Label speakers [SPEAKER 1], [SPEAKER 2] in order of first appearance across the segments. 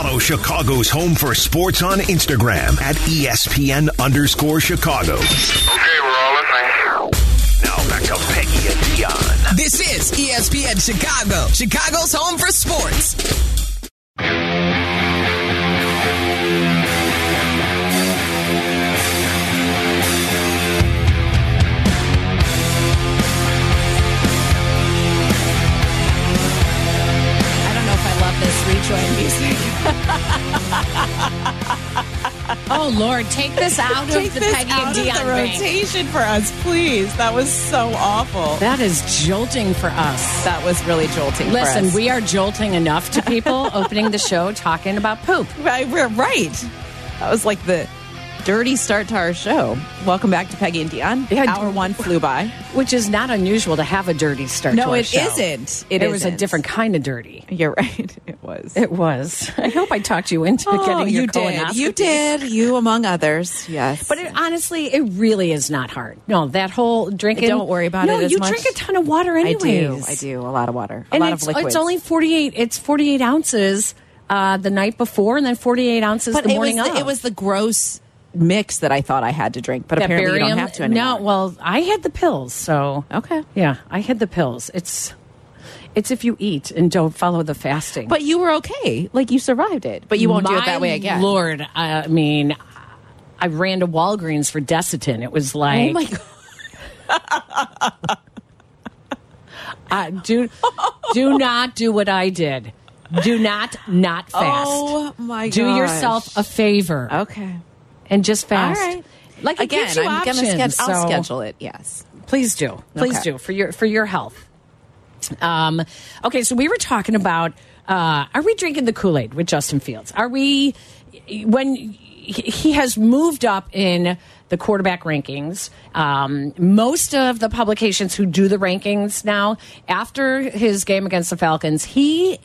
[SPEAKER 1] Follow Chicago's Home for Sports on Instagram at ESPN underscore Chicago.
[SPEAKER 2] Okay, we're all listening.
[SPEAKER 1] Now back to Peggy and Dionne.
[SPEAKER 3] This is ESPN Chicago, Chicago's home for sports.
[SPEAKER 4] Rejoin music.
[SPEAKER 5] Oh Lord, take this out
[SPEAKER 4] Take
[SPEAKER 5] of the Peggy and Dionne
[SPEAKER 4] the rotation for us, please. That was so awful.
[SPEAKER 5] That is jolting for us.
[SPEAKER 4] That was really jolting.
[SPEAKER 5] Listen, we are jolting enough to people opening the show talking about poop.
[SPEAKER 4] Right, we're right. That was like the dirty start to our show. Welcome back to Peggy and Dionne.
[SPEAKER 5] Yeah,
[SPEAKER 4] Hour one flew by.
[SPEAKER 5] Which is not unusual to have a dirty start to
[SPEAKER 4] No,
[SPEAKER 5] our
[SPEAKER 4] it
[SPEAKER 5] show.
[SPEAKER 4] isn't. It
[SPEAKER 5] It was a different kind of dirty.
[SPEAKER 4] You're right. It was.
[SPEAKER 5] It was. I hope I talked you into
[SPEAKER 4] Oh,
[SPEAKER 5] getting your
[SPEAKER 4] you did. You did. You among others. Yes.
[SPEAKER 5] But it, honestly, it really is not hard. No, that whole drinking.
[SPEAKER 4] Don't worry about
[SPEAKER 5] no,
[SPEAKER 4] it as
[SPEAKER 5] you
[SPEAKER 4] much.
[SPEAKER 5] drink a ton of water
[SPEAKER 4] I
[SPEAKER 5] anyways.
[SPEAKER 4] do. I do. A lot of water. A
[SPEAKER 5] And
[SPEAKER 4] lot
[SPEAKER 5] it's,
[SPEAKER 4] of liquids.
[SPEAKER 5] it's only 48. It's 48 ounces uh, the night before and then 48 ounces
[SPEAKER 4] but
[SPEAKER 5] the
[SPEAKER 4] it
[SPEAKER 5] morning
[SPEAKER 4] was the,
[SPEAKER 5] of.
[SPEAKER 4] it was the gross mix that I thought I had to drink. But
[SPEAKER 5] That
[SPEAKER 4] apparently you don't have to anymore.
[SPEAKER 5] No, well, I had the pills, so
[SPEAKER 4] Okay.
[SPEAKER 5] Yeah, I had the pills. It's it's if you eat and don't follow the fasting.
[SPEAKER 4] But you were okay. Like you survived it. But you won't do it that way again.
[SPEAKER 5] Lord, I mean, I ran to Walgreens for Desitin. It was like,
[SPEAKER 4] Oh my god.
[SPEAKER 5] uh, do do not do what I did. Do not not fast.
[SPEAKER 4] Oh my
[SPEAKER 5] God
[SPEAKER 4] do
[SPEAKER 5] yourself a favor
[SPEAKER 4] Okay.
[SPEAKER 5] And just fast.
[SPEAKER 4] All right.
[SPEAKER 5] Like
[SPEAKER 4] Again, I'm
[SPEAKER 5] options.
[SPEAKER 4] gonna schedule. I'll schedule it. Yes.
[SPEAKER 5] Please do. Please
[SPEAKER 4] Okay.
[SPEAKER 5] do for your for your health. Um, okay, so we were talking about uh, are we drinking the Kool Aid with Justin Fields? Are we when he he has moved up in the quarterback rankings? Um, most of the publications who do the rankings now, after his game against the Falcons, he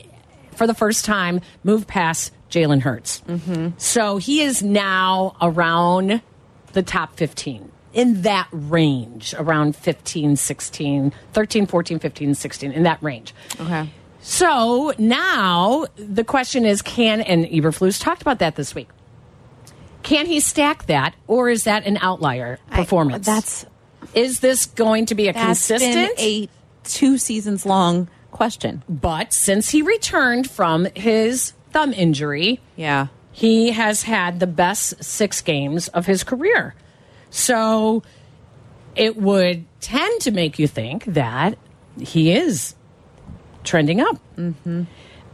[SPEAKER 5] for the first time moved past Jalen Hurts. So he is now around the top 15 in that range around 15 16 13 14 15 16 in that range
[SPEAKER 4] Okay.
[SPEAKER 5] so now the question is can and eberflus talked about that this week can he stack that or is that an outlier performance
[SPEAKER 4] that's
[SPEAKER 5] is this going to be a consistent
[SPEAKER 4] a two seasons long question.
[SPEAKER 5] but since he returned from his thumb injury
[SPEAKER 4] Yeah.
[SPEAKER 5] he has had the best six games of his career. So it would tend to make you think that he is trending up.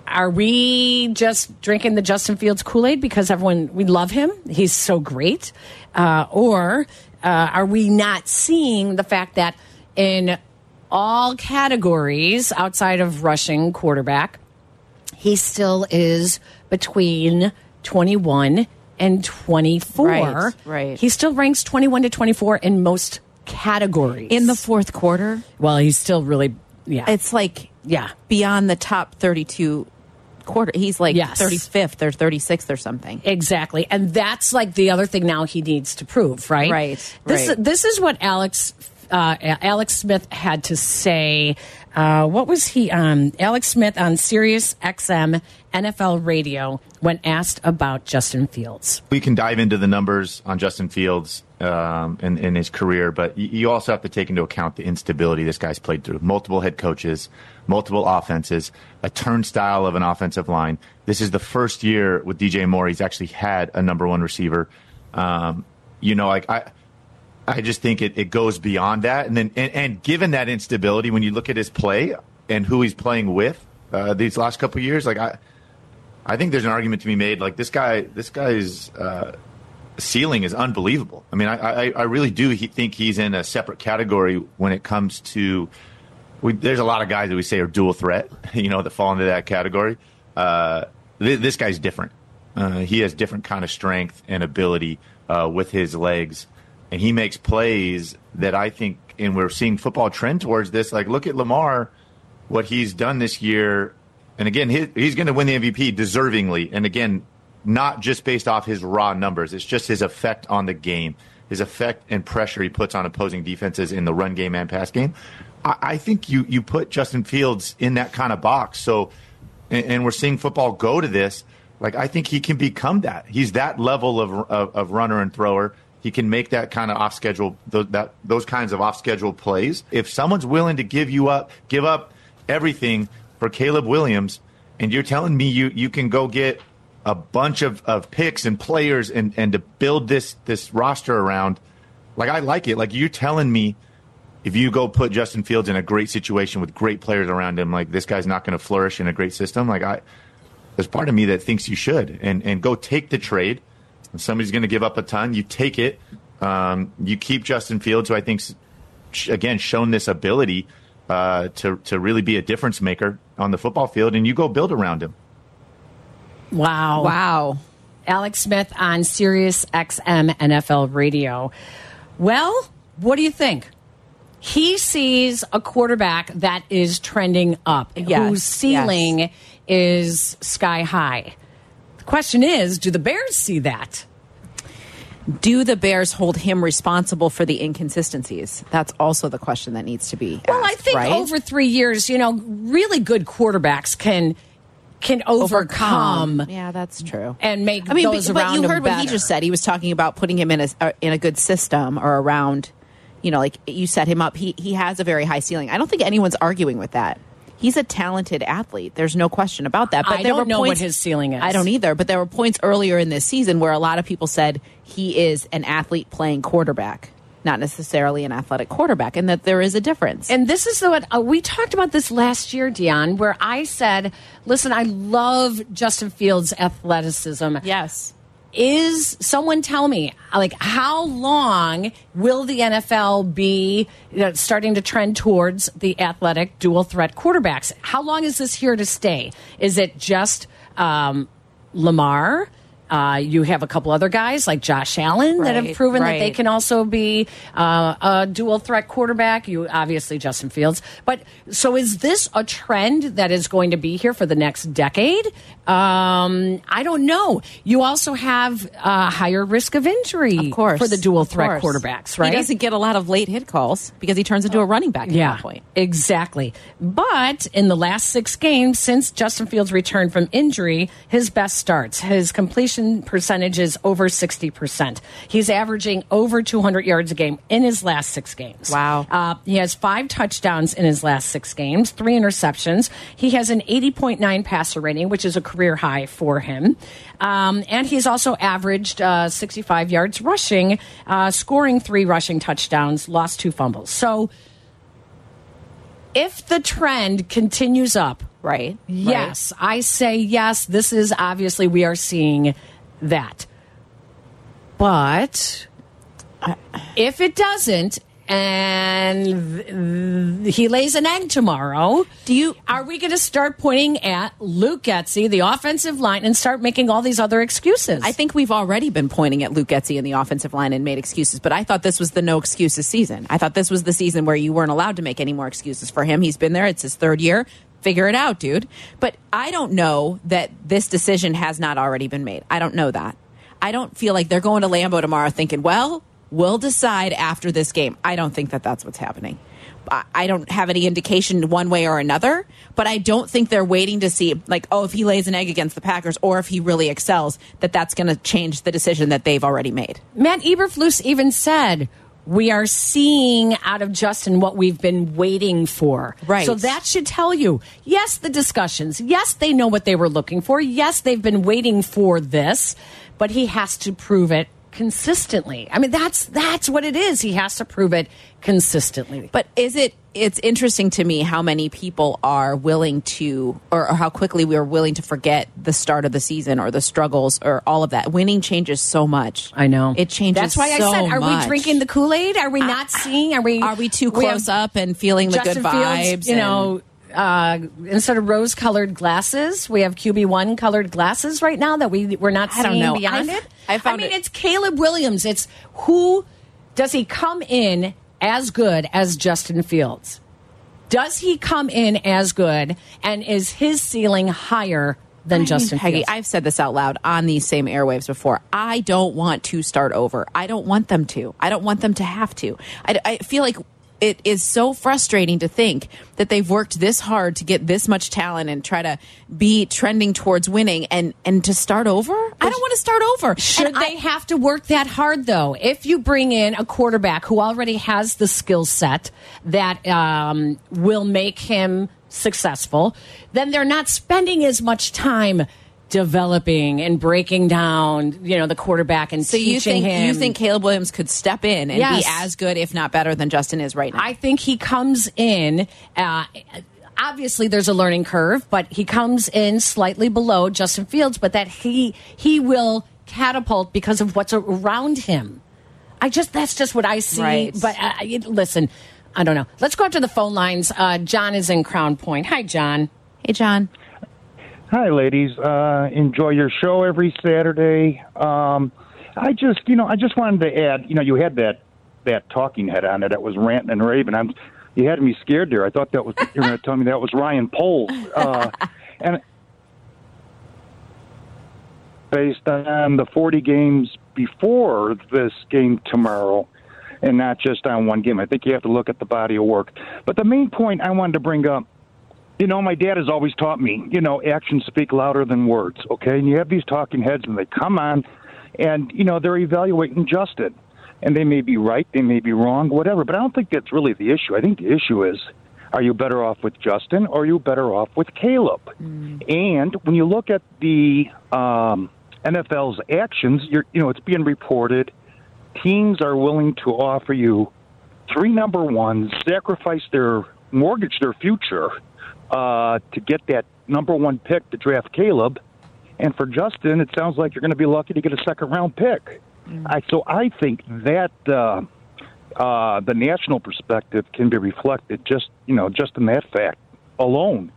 [SPEAKER 5] Are we just drinking the Justin Fields Kool Aid because everyone, we love him? He's so great. Uh, or uh, are we not seeing the fact that in all categories outside of rushing quarterback, he still is between 21 and 24.
[SPEAKER 4] Right, right.
[SPEAKER 5] He still ranks 21 to 24 in most categories.
[SPEAKER 4] In the fourth quarter,
[SPEAKER 5] well, he's still really, yeah.
[SPEAKER 4] it's like
[SPEAKER 5] yeah.
[SPEAKER 4] beyond the top 32 quarter. He's like
[SPEAKER 5] Yes.
[SPEAKER 4] 35th or 36th or something.
[SPEAKER 5] Exactly. And that's like the other thing now he needs to prove, right?
[SPEAKER 4] Right,
[SPEAKER 5] This
[SPEAKER 4] right.
[SPEAKER 5] this is what Alex uh, Alex Smith had to say. Uh, what was he on? Alex Smith on Sirius XM NFL radio when asked about Justin Fields.
[SPEAKER 6] we can dive into the numbers on Justin Fields um, and, his career, but you, you also have to take into account the instability this guy's played through. Multiple head coaches, multiple offenses, a turnstile of an offensive line. This is the first year with DJ Moore he's actually had a number one receiver. Um, you know, like I. I just think it, it goes beyond that, and then and, and given that instability, when you look at his play and who he's playing with uh, these last couple of years, like I, I think there's an argument to be made. Like this guy, this guy's uh, ceiling is unbelievable. I mean, I, I, I really do he, think he's in a separate category when it comes to. We, there's a lot of guys that we say are dual threat, you know, that fall into that category. Uh, th- this guy's different. Uh, he has different kind of strength and ability uh, with his legs, and he makes plays that I think. And we're seeing football trend towards this. Like, look at Lamar, what he's done this year and again, he, he's going to win the MVP deservingly. And again, not just based off his raw numbers. It's just his effect on the game, his effect and pressure he puts on opposing defenses in the run game and pass game. I, I think you you put Justin Fields in that kind of box. So, and, and we're seeing football go to this. Like I think he can become that. He's that level of of, of runner and thrower. He can make that kind of off schedule those, that those kinds of off schedule plays. If someone's willing to give you up, give up everything for Caleb Williams, and you're telling me you you can go get a bunch of, of picks and players and, and to build this this roster around, like I like it. Like you're telling me if you go put Justin Fields in a great situation with great players around him, like this guy's not going to flourish in a great system. Like I, there's part of me that thinks you should and and go take the trade. If somebody's going to give up a ton, you take it. Um, you keep Justin Fields, who I think's again shown this ability uh, to to really be a difference maker on the football field, and you go build around him.
[SPEAKER 5] Wow.
[SPEAKER 4] Wow.
[SPEAKER 5] Alex Smith on Sirius XM NFL Radio. Well, what do you think? He sees a quarterback that is trending up,
[SPEAKER 4] Yes,
[SPEAKER 5] whose ceiling is sky high. Question is, do the Bears see that?
[SPEAKER 4] Do the Bears hold him responsible for the inconsistencies? That's also the question that needs to be.
[SPEAKER 5] Well, I think
[SPEAKER 4] right?
[SPEAKER 5] over three years, you know, really good quarterbacks can can overcome,
[SPEAKER 4] Yeah, that's true.
[SPEAKER 5] and make
[SPEAKER 4] I mean,
[SPEAKER 5] those
[SPEAKER 4] but, but you heard what he just said. He was talking about putting him in a uh, in a good system or around, you know, like you set him up. He he has a very high ceiling. I don't think anyone's arguing with that. He's a talented athlete. There's no question about that. But
[SPEAKER 5] I
[SPEAKER 4] there
[SPEAKER 5] don't
[SPEAKER 4] were
[SPEAKER 5] know what his ceiling is.
[SPEAKER 4] I don't either. But there were points earlier in this season where a lot of people said he is an athlete playing quarterback, not necessarily an athletic quarterback, and that there is a difference.
[SPEAKER 5] And this is the what uh, we talked about this last year, Dionne, where I said, "Listen, I love Justin Fields' athleticism.
[SPEAKER 4] yes.
[SPEAKER 5] Is someone tell me, like, how long will the NFL be you know, starting to trend towards the athletic dual threat quarterbacks? How long is this here to stay? Is it just um, Lamar? Uh, you have a couple other guys like Josh Allen that have
[SPEAKER 4] Right,
[SPEAKER 5] proven that they can also be uh, a dual threat quarterback. You obviously Justin Fields, but so is this a trend that is going to be here for the next decade? Um, I don't know. You also have a higher risk of injury,
[SPEAKER 4] Of course.
[SPEAKER 5] for the dual threat quarterbacks, right?
[SPEAKER 4] He doesn't get a lot of late hit calls because he turns into a running back at
[SPEAKER 5] yeah,
[SPEAKER 4] that point.
[SPEAKER 5] exactly. But in the last six games since Justin Fields returned from injury, his best starts, his completion percentage is over 60%. He's averaging over 200 yards a game in his last six games.
[SPEAKER 4] Wow.
[SPEAKER 5] Uh, he has five touchdowns in his last six games, three interceptions. He has an 80.9 passer rating, which is a career high for him. Um, and he's also averaged uh, 65 yards rushing, uh, scoring three rushing touchdowns, lost two fumbles. So if the trend continues up,
[SPEAKER 4] Right.
[SPEAKER 5] Yes, I say yes. This is obviously we are seeing that. But if it doesn't and he lays an egg tomorrow,
[SPEAKER 4] Do you-
[SPEAKER 5] are we going to start pointing at Luke Getsy, the offensive line, and start making all these other excuses?
[SPEAKER 4] I think we've already been pointing at Luke Getsy in the offensive line and made excuses, but I thought this was the no excuses season. I thought this was the season where you weren't allowed to make any more excuses for him. He's been there, it's his third year. Figure it out, dude. But I don't know that this decision has not already been made. I don't know that. I don't feel like they're going to Lambeau tomorrow thinking, well, we'll decide after this game. I don't think that that's what's happening. I- I don't have any indication one way or another, but I don't think they're waiting to see, like, oh, if he lays an egg against the Packers or if he really excels, that that's going to change the decision that they've already made.
[SPEAKER 5] Matt Eberflus even said, we are seeing out of Justin what we've been waiting for.
[SPEAKER 4] Right.
[SPEAKER 5] So that should tell you, yes, the discussions. Yes, they know what they were looking for. Yes, they've been waiting for this, but he has to prove it consistently. I mean, that's that's what it is. He has to prove it consistently.
[SPEAKER 4] But is it? It's interesting to me how many people are willing to, or, or how quickly we are willing to forget the start of the season or the struggles or all of that. Winning changes so much.
[SPEAKER 5] I know
[SPEAKER 4] it changes.
[SPEAKER 5] That's why
[SPEAKER 4] so
[SPEAKER 5] I said, are
[SPEAKER 4] much.
[SPEAKER 5] we drinking the Kool Aid? Are we not seeing? Are we?
[SPEAKER 4] Are we too
[SPEAKER 5] we
[SPEAKER 4] close up and feeling the good vibes?
[SPEAKER 5] Fields, you know, uh, instead of rose colored glasses, we have QB one colored glasses right now that we we're not
[SPEAKER 4] I don't
[SPEAKER 5] seeing
[SPEAKER 4] know.
[SPEAKER 5] beyond
[SPEAKER 4] I-
[SPEAKER 5] it.
[SPEAKER 4] I found
[SPEAKER 5] mean,
[SPEAKER 4] it-
[SPEAKER 5] it's Caleb Williams. It's who does he come in as good as Justin Fields? Does he come in as good, and is his ceiling higher than
[SPEAKER 4] I mean,
[SPEAKER 5] Justin
[SPEAKER 4] Peggy,
[SPEAKER 5] Fields?
[SPEAKER 4] I've said this out loud on these same airwaves before. I don't want to start over. I don't want them to. I don't want them to have to. I, I feel like it is so frustrating to think that they've worked this hard to get this much talent and try to be trending towards winning and and to start over. I don't want to start over.
[SPEAKER 5] Should
[SPEAKER 4] And I-
[SPEAKER 5] they have to work that hard, though? If you bring in a quarterback who already has the skill set that um, will make him successful, then they're not spending as much time developing and breaking down, you know, the quarterback and
[SPEAKER 4] So
[SPEAKER 5] teaching
[SPEAKER 4] you think
[SPEAKER 5] him.
[SPEAKER 4] you think Caleb Williams could step in and
[SPEAKER 5] Yes.
[SPEAKER 4] be as good, if not better, than Justin is right now?
[SPEAKER 5] I think he comes in. Uh, obviously, there's a learning curve, but he comes in slightly below Justin Fields. But that he he will catapult because of what's around him. I just that's just what I see.
[SPEAKER 4] Right.
[SPEAKER 5] But uh, listen, I don't know. Let's go out to the phone lines. Uh, John is in Crown Point. Hi, John.
[SPEAKER 4] hey, John.
[SPEAKER 7] Hi, ladies. Uh, enjoy your show every Saturday. Um, I just, you know, I just wanted to add, you know, you had that that talking head on there that was ranting and raving. I'm, you had me scared there. I thought that was you were going to tell me that was Ryan Poles, uh, and based on the 40 games before this game tomorrow, and not just on one game. I think you have to look at the body of work. But the main point I wanted to bring up you know, my dad has always taught me, you know, actions speak louder than words, okay? And you have these talking heads and they come on and, you know, they're evaluating Justin. And they may be right, they may be wrong, whatever. But I don't think that's really the issue. I think the issue is are you better off with Justin or are you better off with Caleb? And when you look at the um, NFL's actions, you're, you know, it's being reported teams are willing to offer you three number ones, sacrifice their mortgage, their future, uh, to get that number one pick to draft Caleb. And for Justin, it sounds like you're going to be lucky to get a second round pick. I, so I think that uh, uh, the national perspective can be reflected just you know just in that fact alone.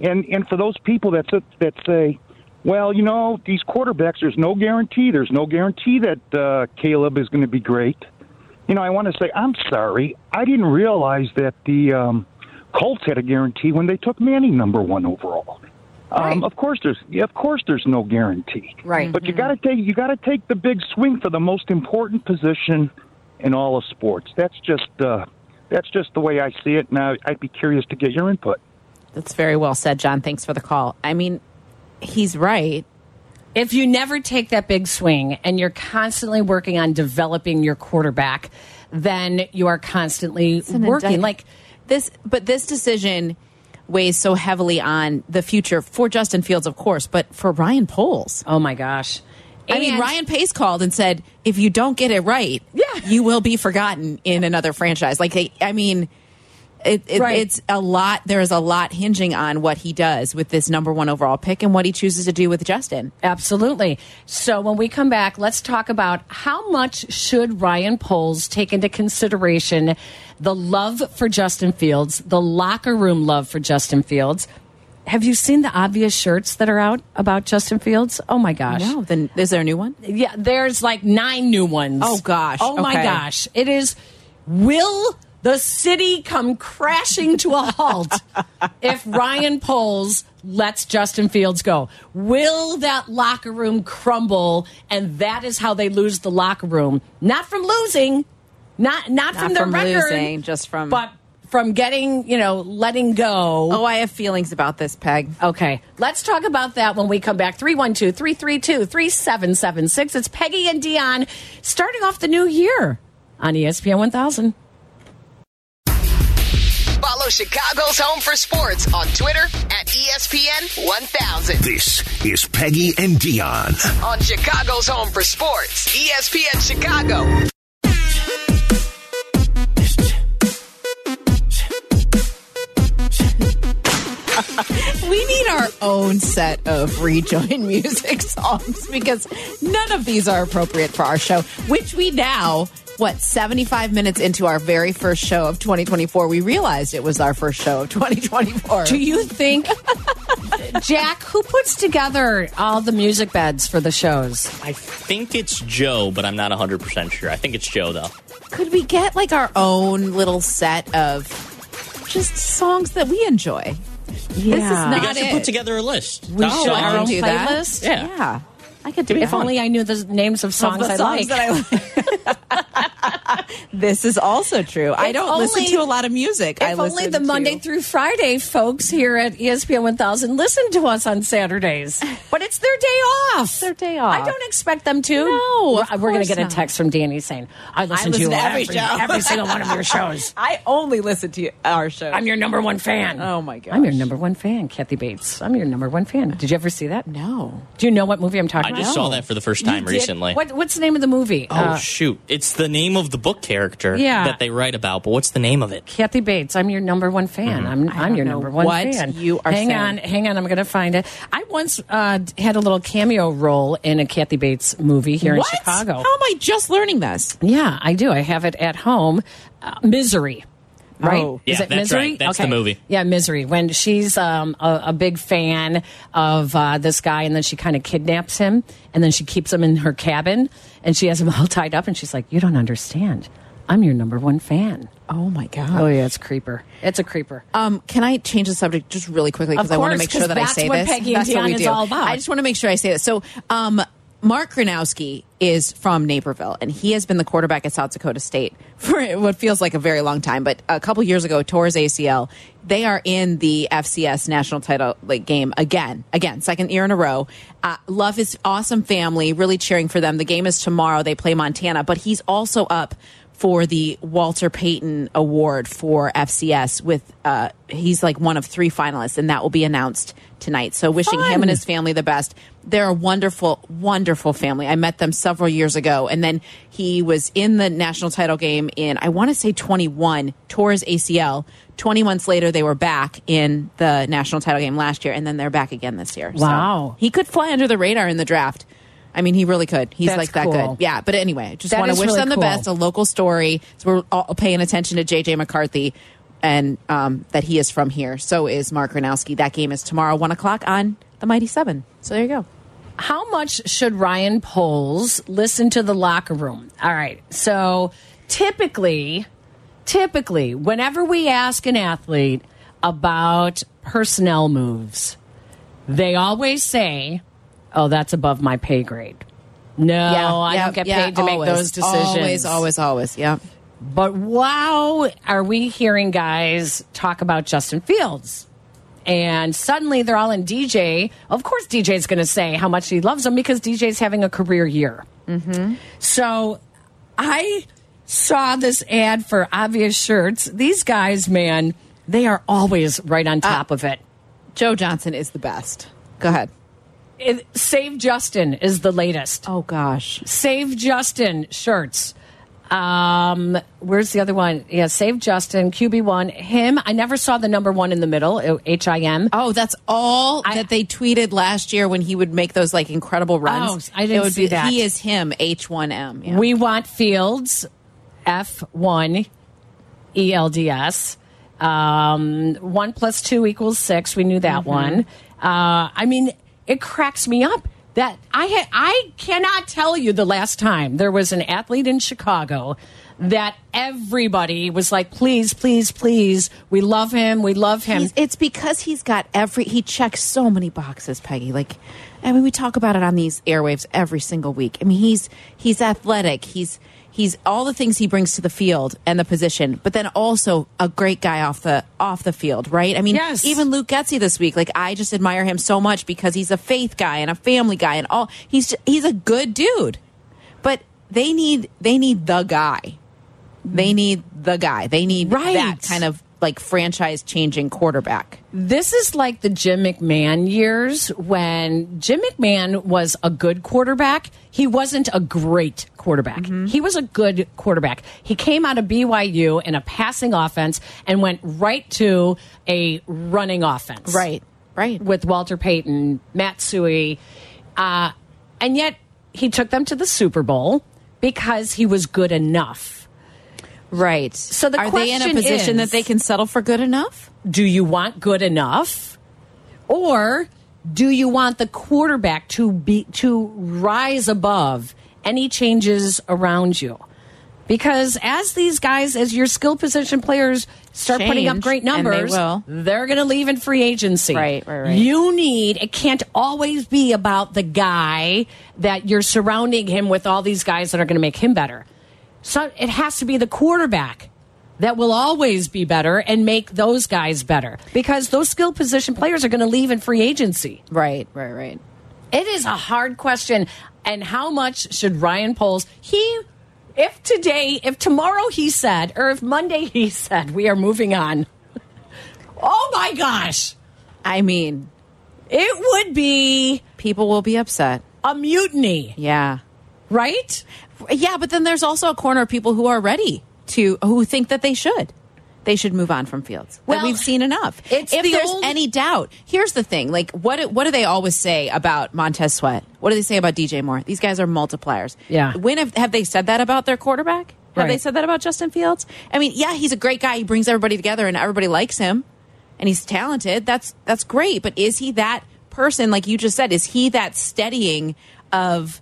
[SPEAKER 7] And and for those people that that say, well, you know, these quarterbacks, there's no guarantee. There's no guarantee that uh, Caleb is going to be great. You know, I want to say I'm sorry. I didn't realize that the um, Colts had a guarantee when they took Manning number one overall. Um, of course, there's yeah, of course there's no guarantee.
[SPEAKER 5] Right.
[SPEAKER 7] But you got to take you got to take the big swing for the most important position in all of sports. That's just uh, that's just the way I see it. Now I'd be curious to get your input.
[SPEAKER 4] That's very well said, John. Thanks for the call. I mean, he's right.
[SPEAKER 5] if you never take that big swing and you're constantly working on developing your quarterback, then you are constantly working.
[SPEAKER 4] indictment.
[SPEAKER 5] Like,
[SPEAKER 4] this but this decision weighs so heavily on the future for Justin Fields, of course, but for Ryan Poles.
[SPEAKER 5] oh my gosh.
[SPEAKER 4] I mean, Ryan Pace called and said, "If you don't get it right,
[SPEAKER 5] Yeah.
[SPEAKER 4] you will be forgotten in another franchise." Like, they, I mean, it, it,
[SPEAKER 5] Right.
[SPEAKER 4] it's a lot. There is a lot hinging on what he does with this number one overall pick and what he chooses to do with Justin.
[SPEAKER 5] Absolutely. So when we come back, let's talk about how much should Ryan Poles take into consideration the love for Justin Fields, the locker room love for Justin Fields. Have you seen the obvious shirts that are out about Justin Fields? Oh my gosh.
[SPEAKER 4] No, then is there a new one?
[SPEAKER 5] Yeah, there's like nine new ones.
[SPEAKER 4] Oh, gosh.
[SPEAKER 5] Oh my gosh. It is will the city come crashing to a halt if Ryan Poles lets Justin Fields go? Will that locker room crumble and that is how they lose the locker room? Not from losing, not not, from their
[SPEAKER 4] from
[SPEAKER 5] record,
[SPEAKER 4] losing, just from-
[SPEAKER 5] but from getting, you know, letting go.
[SPEAKER 4] Oh, I have feelings about this, Peg.
[SPEAKER 5] Okay, let's talk about that when we come back. 312 332 3776. It's Peggy and Dionne starting off the new year on ESPN 1000.
[SPEAKER 3] Follow Chicago's Home for Sports on Twitter at ESPN 1000.
[SPEAKER 1] This is Peggy and Dionne.
[SPEAKER 3] On Chicago's Home for Sports, ESPN Chicago.
[SPEAKER 4] We need our own set of rejoin music songs because none of these are appropriate for our show, which we now, what, 75 minutes into our very first show of 2024, we realized it was our first show of 2024.
[SPEAKER 5] Do you think, Jack, who puts together all the music beds for the shows?
[SPEAKER 8] I think it's Joe, but I'm not 100% sure. I think it's Joe, though.
[SPEAKER 4] Could we get like our own little set of just songs that we enjoy? This is not
[SPEAKER 8] You guys should
[SPEAKER 4] it.
[SPEAKER 8] put together a list.
[SPEAKER 5] We
[SPEAKER 8] Top
[SPEAKER 5] should. Our own
[SPEAKER 4] do that.
[SPEAKER 8] Yeah.
[SPEAKER 4] Yeah. I could do
[SPEAKER 5] it
[SPEAKER 4] If
[SPEAKER 5] only I knew the names of songs,
[SPEAKER 4] Of
[SPEAKER 5] I
[SPEAKER 4] songs
[SPEAKER 5] like.
[SPEAKER 4] I like. this is also true. I don't listen to a lot of music. I
[SPEAKER 5] only the
[SPEAKER 4] to-
[SPEAKER 5] Monday through Friday folks here at ESPN 1000 listen to us on Saturdays. But it's their day off.
[SPEAKER 4] their day off.
[SPEAKER 5] I don't expect them to.
[SPEAKER 4] No,
[SPEAKER 5] We're, we're going to get a text from Danny saying, I listen,
[SPEAKER 4] listen
[SPEAKER 5] to,
[SPEAKER 4] to every
[SPEAKER 5] every, every single one of your shows.
[SPEAKER 4] I only listen to our show.
[SPEAKER 5] I'm your number one fan.
[SPEAKER 4] Oh, my god,
[SPEAKER 5] I'm your number one fan, Kathy Bates. I'm your number one fan. Did you ever see that?
[SPEAKER 4] no.
[SPEAKER 5] Do you know what movie I'm talking
[SPEAKER 8] I
[SPEAKER 5] about?
[SPEAKER 8] just saw that for the first time recently.
[SPEAKER 5] What, what's the name of the movie?
[SPEAKER 8] Oh
[SPEAKER 5] Uh,
[SPEAKER 8] shoot! It's the name of the book character
[SPEAKER 5] Yeah.
[SPEAKER 8] that they write about, but what's the name of it?
[SPEAKER 5] Kathy Bates. I'm your number one fan. I'm, I'm your
[SPEAKER 4] know
[SPEAKER 5] number one
[SPEAKER 4] what
[SPEAKER 5] fan.
[SPEAKER 4] you are
[SPEAKER 5] hang
[SPEAKER 4] saying.
[SPEAKER 5] on, hang on. I'm going to find it. I once uh, had a little cameo role in a Kathy Bates movie here
[SPEAKER 4] what?
[SPEAKER 5] in Chicago.
[SPEAKER 4] How am I just learning this?
[SPEAKER 5] Yeah, I do. I have it at home. Uh, Misery. Right?
[SPEAKER 4] Oh.
[SPEAKER 5] Is
[SPEAKER 8] Yeah,
[SPEAKER 5] it
[SPEAKER 8] that's
[SPEAKER 5] Misery?
[SPEAKER 8] right. That's the movie.
[SPEAKER 5] Yeah, Misery. When she's um, a, a big fan of uh, this guy, and then she kind of kidnaps him, and then she keeps him in her cabin, and she has him all tied up, and she's like, "You don't understand. I'm your number one fan."
[SPEAKER 4] Oh my god.
[SPEAKER 5] Oh yeah, it's creeper. It's a creeper.
[SPEAKER 4] Um, can I change the subject just really quickly because I want to make sure that I
[SPEAKER 5] that's
[SPEAKER 4] say
[SPEAKER 5] what
[SPEAKER 4] this.
[SPEAKER 5] Peggy and
[SPEAKER 4] that's what we
[SPEAKER 5] Deanna's
[SPEAKER 4] do.
[SPEAKER 5] all about.
[SPEAKER 4] I just want to make sure I say this. So, um, Mark Gronowski is from Naperville, and he has been the quarterback at South Dakota State for what feels like a very long time. But a couple years ago, tore his ACL. They are in the FCS national title like game again, again, second year in a row. Uh, love his awesome family, really cheering for them. The game is tomorrow. They play Montana, but he's also up for the Walter Payton Award for FCS with uh he's like one of three finalists and that will be announced tonight. So wishing him and his family the best. They're a wonderful wonderful family. I met them several years ago and then he was in the national title game in I want to say 21 tore his ACL. 20 months later they were back in the national title game last year and then they're back again this year. So
[SPEAKER 5] Wow.
[SPEAKER 4] he could fly under the radar in the draft. I mean, he really could. He's
[SPEAKER 5] That's
[SPEAKER 4] like that
[SPEAKER 5] cool.
[SPEAKER 4] good. Yeah, but anyway, just
[SPEAKER 5] That
[SPEAKER 4] want to wish
[SPEAKER 5] really
[SPEAKER 4] them the
[SPEAKER 5] cool.
[SPEAKER 4] best. A local story. So we're all paying attention to JJ McCarthy and um, that he is from here. So is Mark Gronowski. That game is tomorrow, one o'clock on the Mighty Seven. So there you go.
[SPEAKER 5] How much should Ryan Poles listen to the locker room? All right. So typically, typically, whenever we ask an athlete about personnel moves, they always say, "Oh, that's above my pay grade." No, I
[SPEAKER 4] yeah,
[SPEAKER 5] don't get
[SPEAKER 4] yeah,
[SPEAKER 5] paid to make those decisions.
[SPEAKER 4] Always, always, always. Yeah.
[SPEAKER 5] But wow, are we hearing guys talk about Justin Fields? And suddenly they're all in DJ. Of course, DJ's going to say how much he loves them because DJ's having a career year. Mm-hmm. So I saw this ad for obvious shirts. These guys, man, they are always right on top of it.
[SPEAKER 4] Joe Johnson is the best. Go ahead.
[SPEAKER 5] it. Save Justin is the latest.
[SPEAKER 4] Oh gosh.
[SPEAKER 5] Save Justin shirts. Um, where's the other one? Yeah, Save Justin, QB1. Him, I never saw the number one in the middle, H I M.
[SPEAKER 4] Oh, that's all
[SPEAKER 5] I-
[SPEAKER 4] that they tweeted last year when he would make those like incredible runs.
[SPEAKER 5] Oh, I didn't
[SPEAKER 4] It would
[SPEAKER 5] see
[SPEAKER 4] be,
[SPEAKER 5] that.
[SPEAKER 4] He is him. H one M. Yeah.
[SPEAKER 5] We want Fields, F1, ELDS. Um, one plus two equals six. We knew that one. Uh, I mean, it cracks me up that I ha- I cannot tell you the last time there was an athlete in Chicago that everybody was like, please, please, please, we love him, we love him.
[SPEAKER 4] He's, it's because he's got every he checks so many boxes, Peggy. Like, I mean, we talk about it on these airwaves every single week. I mean, he's he's athletic. He's he's all the things he brings to the field and the position, but then also a great guy off the off the field, right? I mean,
[SPEAKER 5] Yes.
[SPEAKER 4] even Luke Getsy this week, like I just admire him so much because he's a faith guy and a family guy and all. He's he's a good dude, but they need they need the guy. They need the guy. They need
[SPEAKER 5] Right.
[SPEAKER 4] that kind of like franchise changing quarterback.
[SPEAKER 5] This is like the Jim McMahon years when Jim McMahon was a good quarterback. He wasn't a great quarterback. He was a good quarterback. He came out of BYU in a passing offense and went right to a running offense.
[SPEAKER 4] Right. Right.
[SPEAKER 5] With Walter Payton, Matt Suhey. Uh, and yet he took them to the Super Bowl because he was good enough.
[SPEAKER 4] Right.
[SPEAKER 5] So the
[SPEAKER 4] are they in a position
[SPEAKER 5] is-
[SPEAKER 4] that they can settle for good enough?
[SPEAKER 5] do you want good enough or do you want the quarterback to be to rise above any changes around you because as these guys as your skill position players start putting up great
[SPEAKER 4] and they
[SPEAKER 5] numbers,
[SPEAKER 4] will.
[SPEAKER 5] they're going to leave in free agency.
[SPEAKER 4] Right, right, right.
[SPEAKER 5] You need, it can't always be about the guy that you're surrounding him with all these guys that are going to make him better. So it has to be the quarterback that will always be better and make those guys better because those skill position players are going to leave in free agency.
[SPEAKER 4] Right, right, right.
[SPEAKER 5] It is a hard question. And how much should Ryan Poles, he, if today, if tomorrow he said, or if Monday he said, we are moving on, oh my gosh,
[SPEAKER 4] I mean,
[SPEAKER 5] it would be
[SPEAKER 4] people will be upset.
[SPEAKER 5] a mutiny,
[SPEAKER 4] Yeah.
[SPEAKER 5] right?
[SPEAKER 4] Yeah, but then there's also a corner of people who are ready to who think that they should. They should move on from Fields. Well, we've seen enough.
[SPEAKER 5] it's
[SPEAKER 4] if
[SPEAKER 5] the
[SPEAKER 4] there's
[SPEAKER 5] old-
[SPEAKER 4] any doubt, here's the thing: like, what do- what do they always say about Montez Sweat? What do they say about DJ Moore? These guys are multipliers.
[SPEAKER 5] Yeah.
[SPEAKER 4] When have, have they said that about their quarterback? Have they said that about Justin Fields? I mean, yeah, he's a great guy. He brings everybody together, and everybody likes him, and he's talented. That's that's great. But is he that person? Like you just said, is he that steadying of?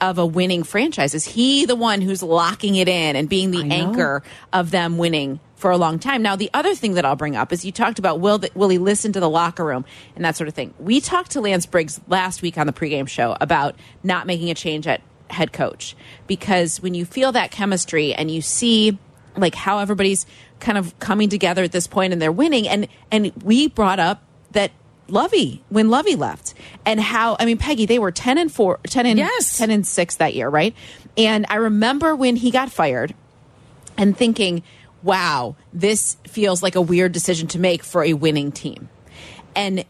[SPEAKER 4] Of a winning franchise, is he the one who's locking it in and being the anchor of them winning for a long time. Now, the other thing that I'll bring up is you talked about will the, will he listen to the locker room and that sort of thing. We talked to Lance Briggs last week on the pregame show about not making a change at head coach because when you feel that chemistry and you see like how everybody's kind of coming together at this point and they're winning and and we brought up that Lovie when Lovie left and how I mean Peggy they were 10 and 4 10 and
[SPEAKER 5] Yes.
[SPEAKER 4] 10 and 6 that year right and I remember when he got fired and thinking, wow, this feels like a weird decision to make for a winning team. And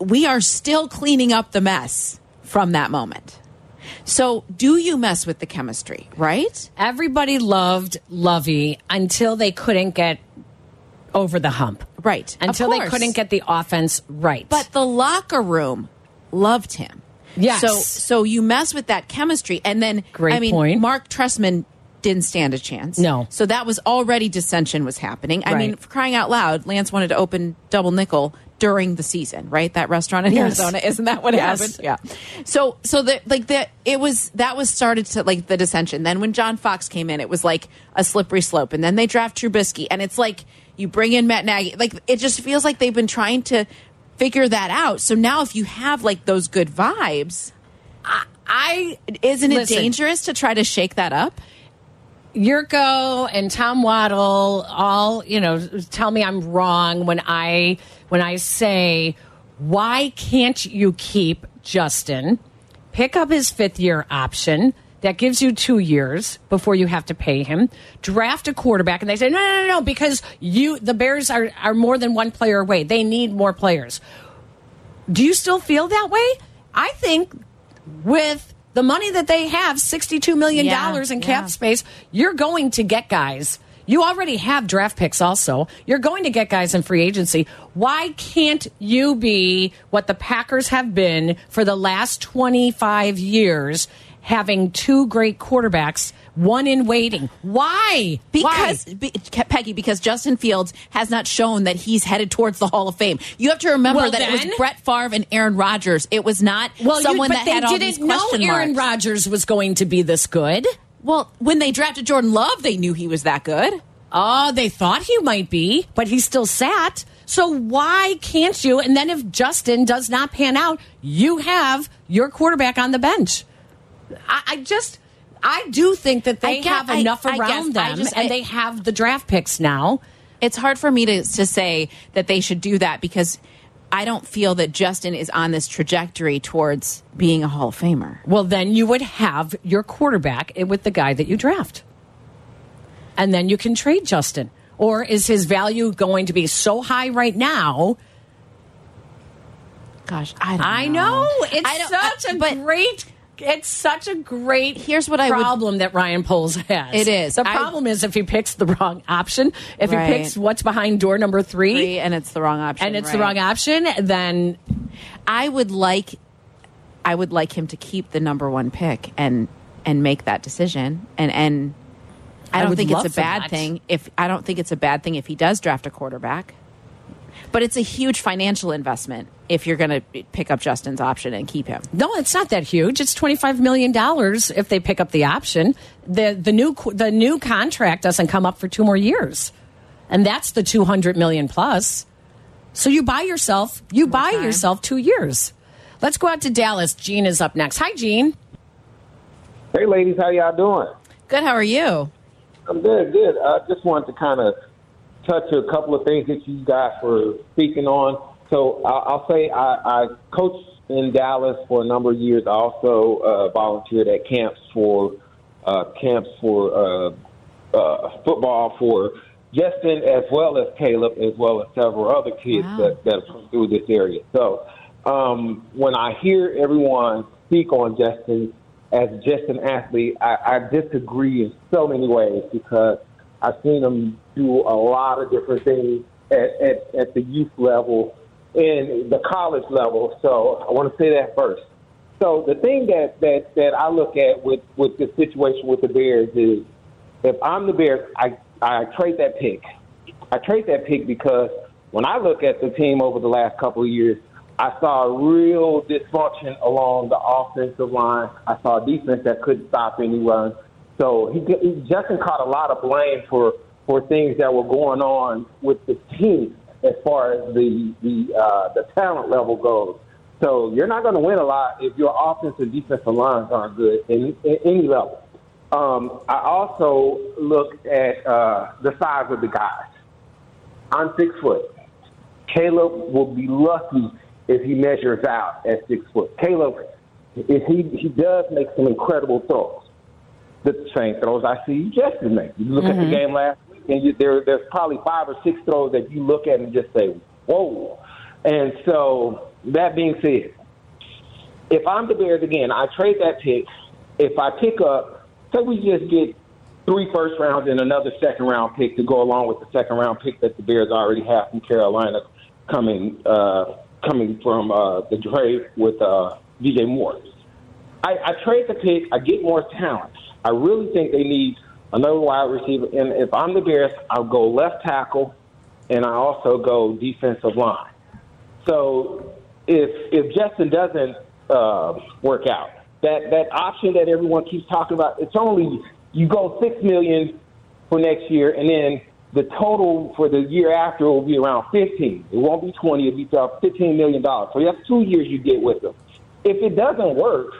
[SPEAKER 4] we are still cleaning up the mess from that moment. So, do you mess with the chemistry, right?
[SPEAKER 5] Everybody loved Lovie until they couldn't get over the hump.
[SPEAKER 4] Right.
[SPEAKER 5] Until they couldn't get the offense right.
[SPEAKER 4] But the locker room loved him.
[SPEAKER 5] Yes.
[SPEAKER 4] So so you mess with that chemistry and then
[SPEAKER 5] Great
[SPEAKER 4] I mean
[SPEAKER 5] point.
[SPEAKER 4] Marc Trestman didn't stand a chance.
[SPEAKER 5] No.
[SPEAKER 4] So that was already dissension was happening. I mean,
[SPEAKER 5] Right.
[SPEAKER 4] crying out loud, Lance wanted to open double nickel during the season, right? That restaurant in
[SPEAKER 5] Yes.
[SPEAKER 4] Arizona, isn't that what
[SPEAKER 5] Yes.
[SPEAKER 4] happened? Yeah. So so the like the it was that was started to like the dissension. Then when John Fox came in, it was like a slippery slope. And then they draft Trubisky and it's like you bring in Matt Nagy. Like it just feels like they've been trying to figure that out. So now if you have like those good vibes,
[SPEAKER 5] I
[SPEAKER 4] isn't it
[SPEAKER 5] Listen.
[SPEAKER 4] dangerous to try to shake that up?
[SPEAKER 5] Jurko and Tom Waddle all, you know, tell me I'm wrong when I when I say why can't you keep Justin? Pick up his fifth year option. That gives you two years before you have to pay him. Draft a quarterback, and they say no, no, no, no, because you the Bears are are more than one player away. They need more players. Do you still feel that way? I think with the money that they have, $62 million
[SPEAKER 4] Yeah,
[SPEAKER 5] in
[SPEAKER 4] yeah.
[SPEAKER 5] cap space, you're going to get guys. You already have draft picks also. You're going to get guys in free agency. Why can't you be what the Packers have been for the last 25 years, having two great quarterbacks, one in waiting? Why?
[SPEAKER 4] Because
[SPEAKER 5] Why?
[SPEAKER 4] be, Peggy, because Justin Fields has not shown that he's headed towards the Hall of Fame. You have to remember
[SPEAKER 5] Well,
[SPEAKER 4] that it was Brett Favre and Aaron Rodgers. It was not
[SPEAKER 5] well,
[SPEAKER 4] someone that had all
[SPEAKER 5] didn't
[SPEAKER 4] these
[SPEAKER 5] know Aaron. Rodgers was going to be this good.
[SPEAKER 4] Well, when they drafted Jordan Love, they knew he was that good.
[SPEAKER 5] Oh, they thought he might be, but he still sat. So why can't you? And then if Justin does not pan out, you have your quarterback on the bench. I, I just, I do think that they
[SPEAKER 4] get-
[SPEAKER 5] have enough
[SPEAKER 4] I
[SPEAKER 5] around
[SPEAKER 4] guess
[SPEAKER 5] them,
[SPEAKER 4] just-
[SPEAKER 5] and they have the draft picks now.
[SPEAKER 4] It's hard for me to, to say that they should do that because I don't feel that Justin is on this trajectory towards being a Hall of Famer.
[SPEAKER 5] Well, then you would have your quarterback with the guy that you draft, and then you can trade Justin. Or is his value going to be so high right now?
[SPEAKER 4] Gosh, I don't
[SPEAKER 5] I know it's
[SPEAKER 4] I don't-
[SPEAKER 5] such
[SPEAKER 4] I-
[SPEAKER 5] a great. It's such a great.
[SPEAKER 4] Here's what I would-
[SPEAKER 5] problem that Ryan Poles has.
[SPEAKER 4] It is.
[SPEAKER 5] The
[SPEAKER 4] I-
[SPEAKER 5] problem is if he picks the wrong option. If
[SPEAKER 4] Right.
[SPEAKER 5] he picks what's behind door number three,
[SPEAKER 4] Three, and it's the wrong option.
[SPEAKER 5] and it's the wrong option, then
[SPEAKER 4] I would like I would like him to keep the number one pick and and make that decision. And and I
[SPEAKER 5] I
[SPEAKER 4] don't
[SPEAKER 5] would
[SPEAKER 4] think it's a bad
[SPEAKER 5] that.
[SPEAKER 4] thing if I don't think it's a bad thing if he does draft a quarterback. But it's a huge financial investment if you're going to pick up Justin's option and keep him.
[SPEAKER 5] no, it's not that huge. It's twenty five million dollars if they pick up the option. the the new The new contract doesn't come up for two more years. and that's the 200 million plus. So you buy yourself, you buy
[SPEAKER 4] time.
[SPEAKER 5] yourself two years. Let's go out to Dallas. Gene is up next. Hi, Gene.
[SPEAKER 9] Hey, ladies, how y'all doing?
[SPEAKER 4] Good. How are you?
[SPEAKER 9] I'm good, good. I just wanted to kind of touch a couple of things that you guys were speaking on. So I'll, I'll say I, I coached in Dallas for a number of years. I also uh, volunteered at camps for uh, camps for uh, uh, football for Justin as well as Caleb, as well as several other kids
[SPEAKER 4] Wow.
[SPEAKER 9] that, that come through this area. So um, when I hear everyone speak on Justin as just an athlete, I, I disagree in so many ways because I've seen him do a lot of different things at, at, at the youth level and the college level. So I want to say that first. So the thing that, that, that I look at with, with the situation with the Bears is if I'm the Bears, I, I trade that pick. I trade that pick because when I look at the team over the last couple of years, I saw real dysfunction along the offensive line. I saw a defense that couldn't stop any run. So he, he Justin caught a lot of blame for for things that were going on with the team as far as the the uh, the talent level goes. So you're not going to win a lot if your offensive and defensive lines aren't good in, in any level. Um, I also look at uh, the size of the guys. I'm six foot. Caleb will be lucky if he measures out at six foot. Caleb, if he he does make some incredible throws, the same throws I see Justin make. You look at the game last week, and you, there there's probably five or six throws that you look at and just say, "Whoa!" And so that being said, if I'm the Bears again, I trade that pick. If I pick up, say we just get three first rounds and another second round pick to go along with the second round pick that the Bears already have from Carolina coming uh, coming from uh, the trade with uh, DJ Moore. I, I trade the pick. I get more talent. I really think they need another wide receiver. And if I'm the Bears, I'll go left tackle, and I also go defensive line. So if if Justin doesn't uh, work out, that that option that everyone keeps talking about, it's only you go six million for next year, and then the total for the year after will be around fifteen. It won't be twenty; it'll be about fifteen million dollars. So that's two years you get with them. If it doesn't work,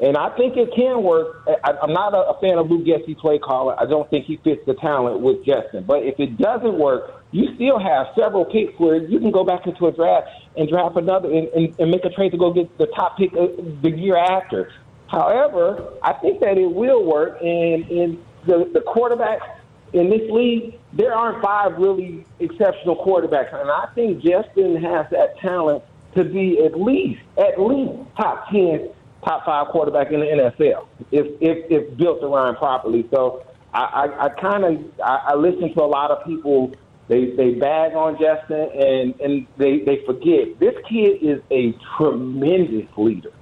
[SPEAKER 9] and I think it can work. I, I'm not a, a fan of Lou Getsy's play caller. I don't think he fits the talent with Justin. But if it doesn't work, you still have several picks where you can go back into a draft and draft another and, and, and make a trade to go get the top pick the year after. However, I think that it will work. And, and the, the quarterbacks in this league, there aren't five really exceptional quarterbacks. And I think Justin has that talent to be at least, at least top 10 top five quarterback in the NFL if if, if built around properly. So I, I, I kind of I, I listen to a lot of people. They they bag on Justin and and they they forget this kid is a tremendous leader.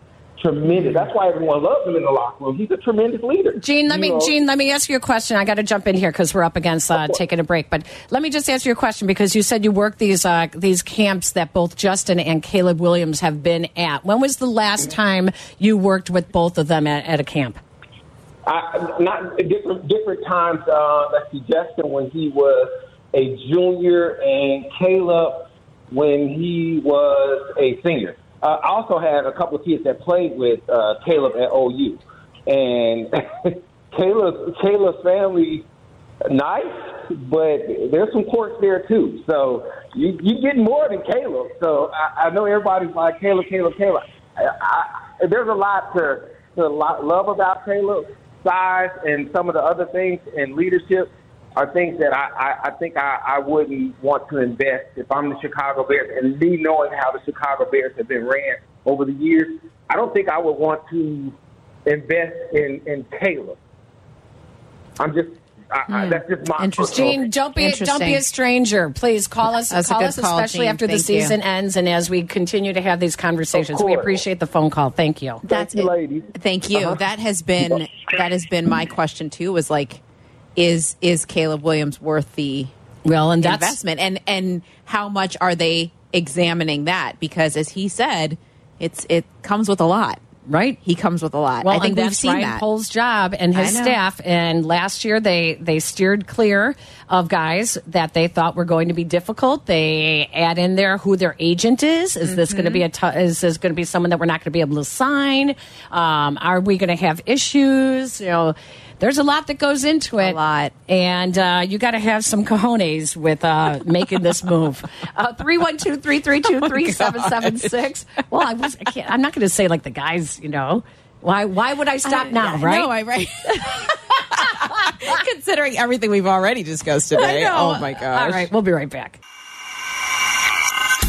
[SPEAKER 9] Tremendous. That's why everyone loves him in the locker room. He's a tremendous leader.
[SPEAKER 5] Gene, let
[SPEAKER 9] You
[SPEAKER 5] me
[SPEAKER 9] know?
[SPEAKER 5] Gene, let me ask you a question. I got to jump in here because we're up against uh, taking a break. But let me just ask you a question because you said you work these uh, these camps that both Justin and Caleb Williams have been at. When was the last time you worked with both of them at, at a camp?
[SPEAKER 9] I, not different different times. Uh, let's see, Justin when he was a junior, and Caleb when he was a senior. Uh, I also had a couple of kids that played with uh, Caleb at OU, and Caleb Caleb's family nice, but there's some quirks there too. So you you get more than Caleb. So I, I know everybody's like Caleb, Caleb, Caleb. I, I, there's a lot to to love about Caleb. Size and some of the other things and leadership are things that I, I, I think I, I wouldn't want to invest if I'm the Chicago Bears and me knowing how the Chicago Bears have been ran over the years. I don't think I would want to invest in in Caleb. I'm just I, I, hmm. that's just my
[SPEAKER 4] Interesting.
[SPEAKER 5] Gene, don't be don't be a stranger. Please call us.
[SPEAKER 4] That's a
[SPEAKER 5] call
[SPEAKER 4] good
[SPEAKER 5] us,
[SPEAKER 4] call,
[SPEAKER 5] especially
[SPEAKER 4] Gene.
[SPEAKER 5] after the
[SPEAKER 4] Thank you.
[SPEAKER 5] season ends and as we continue to have these conversations. We appreciate the phone call. Thank you.
[SPEAKER 4] That's
[SPEAKER 9] you, ladies.
[SPEAKER 4] Thank you. Uh-huh. That has been that has been my question too. Was like, is is Caleb Williams worth the
[SPEAKER 5] Well, and
[SPEAKER 4] investment, and and how much are they examining that? Because as he said, it's it comes with a lot.
[SPEAKER 5] Right.
[SPEAKER 4] He comes with a lot.
[SPEAKER 5] Well,
[SPEAKER 4] I think
[SPEAKER 5] and
[SPEAKER 4] we've
[SPEAKER 5] that's
[SPEAKER 4] seen
[SPEAKER 5] Ryan
[SPEAKER 4] that.
[SPEAKER 5] Poles' job and his staff. And last year they they steered clear of guys that they thought were going to be difficult. They add in there who their agent is. Is this going to be a
[SPEAKER 4] Mm-hmm.
[SPEAKER 5] is this going to be someone that we're not going to be able to sign? Um, are we going to have issues? You know. There's a lot that goes into it. A
[SPEAKER 4] lot.
[SPEAKER 5] And uh, you got to have some cojones with uh, making this move. Uh, 312 332 3776. Well, I was, I can't, I'm not going to say like the guys, you know. Why, why would I stop now, right?
[SPEAKER 4] No, I right. Considering everything we've already discussed today. Oh my gosh.
[SPEAKER 5] All right, we'll be right back.